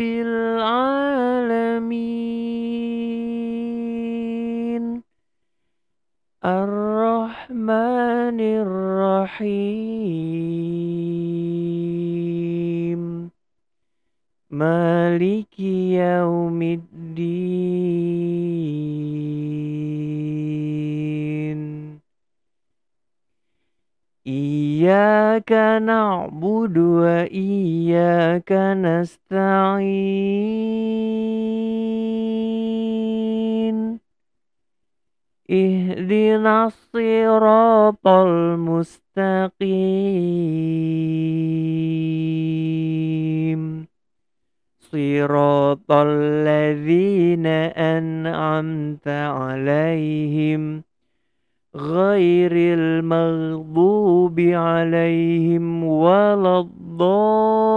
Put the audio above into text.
العالمين الرحمن الرحيم مالك يوم الدين Iyyaka na'budu wa iyyaka nasta'in. Ihdinas siratal mustaqim. Siratal ladzina an'amta 'alaihim. غير المغضوب عليهم ولا الضالين.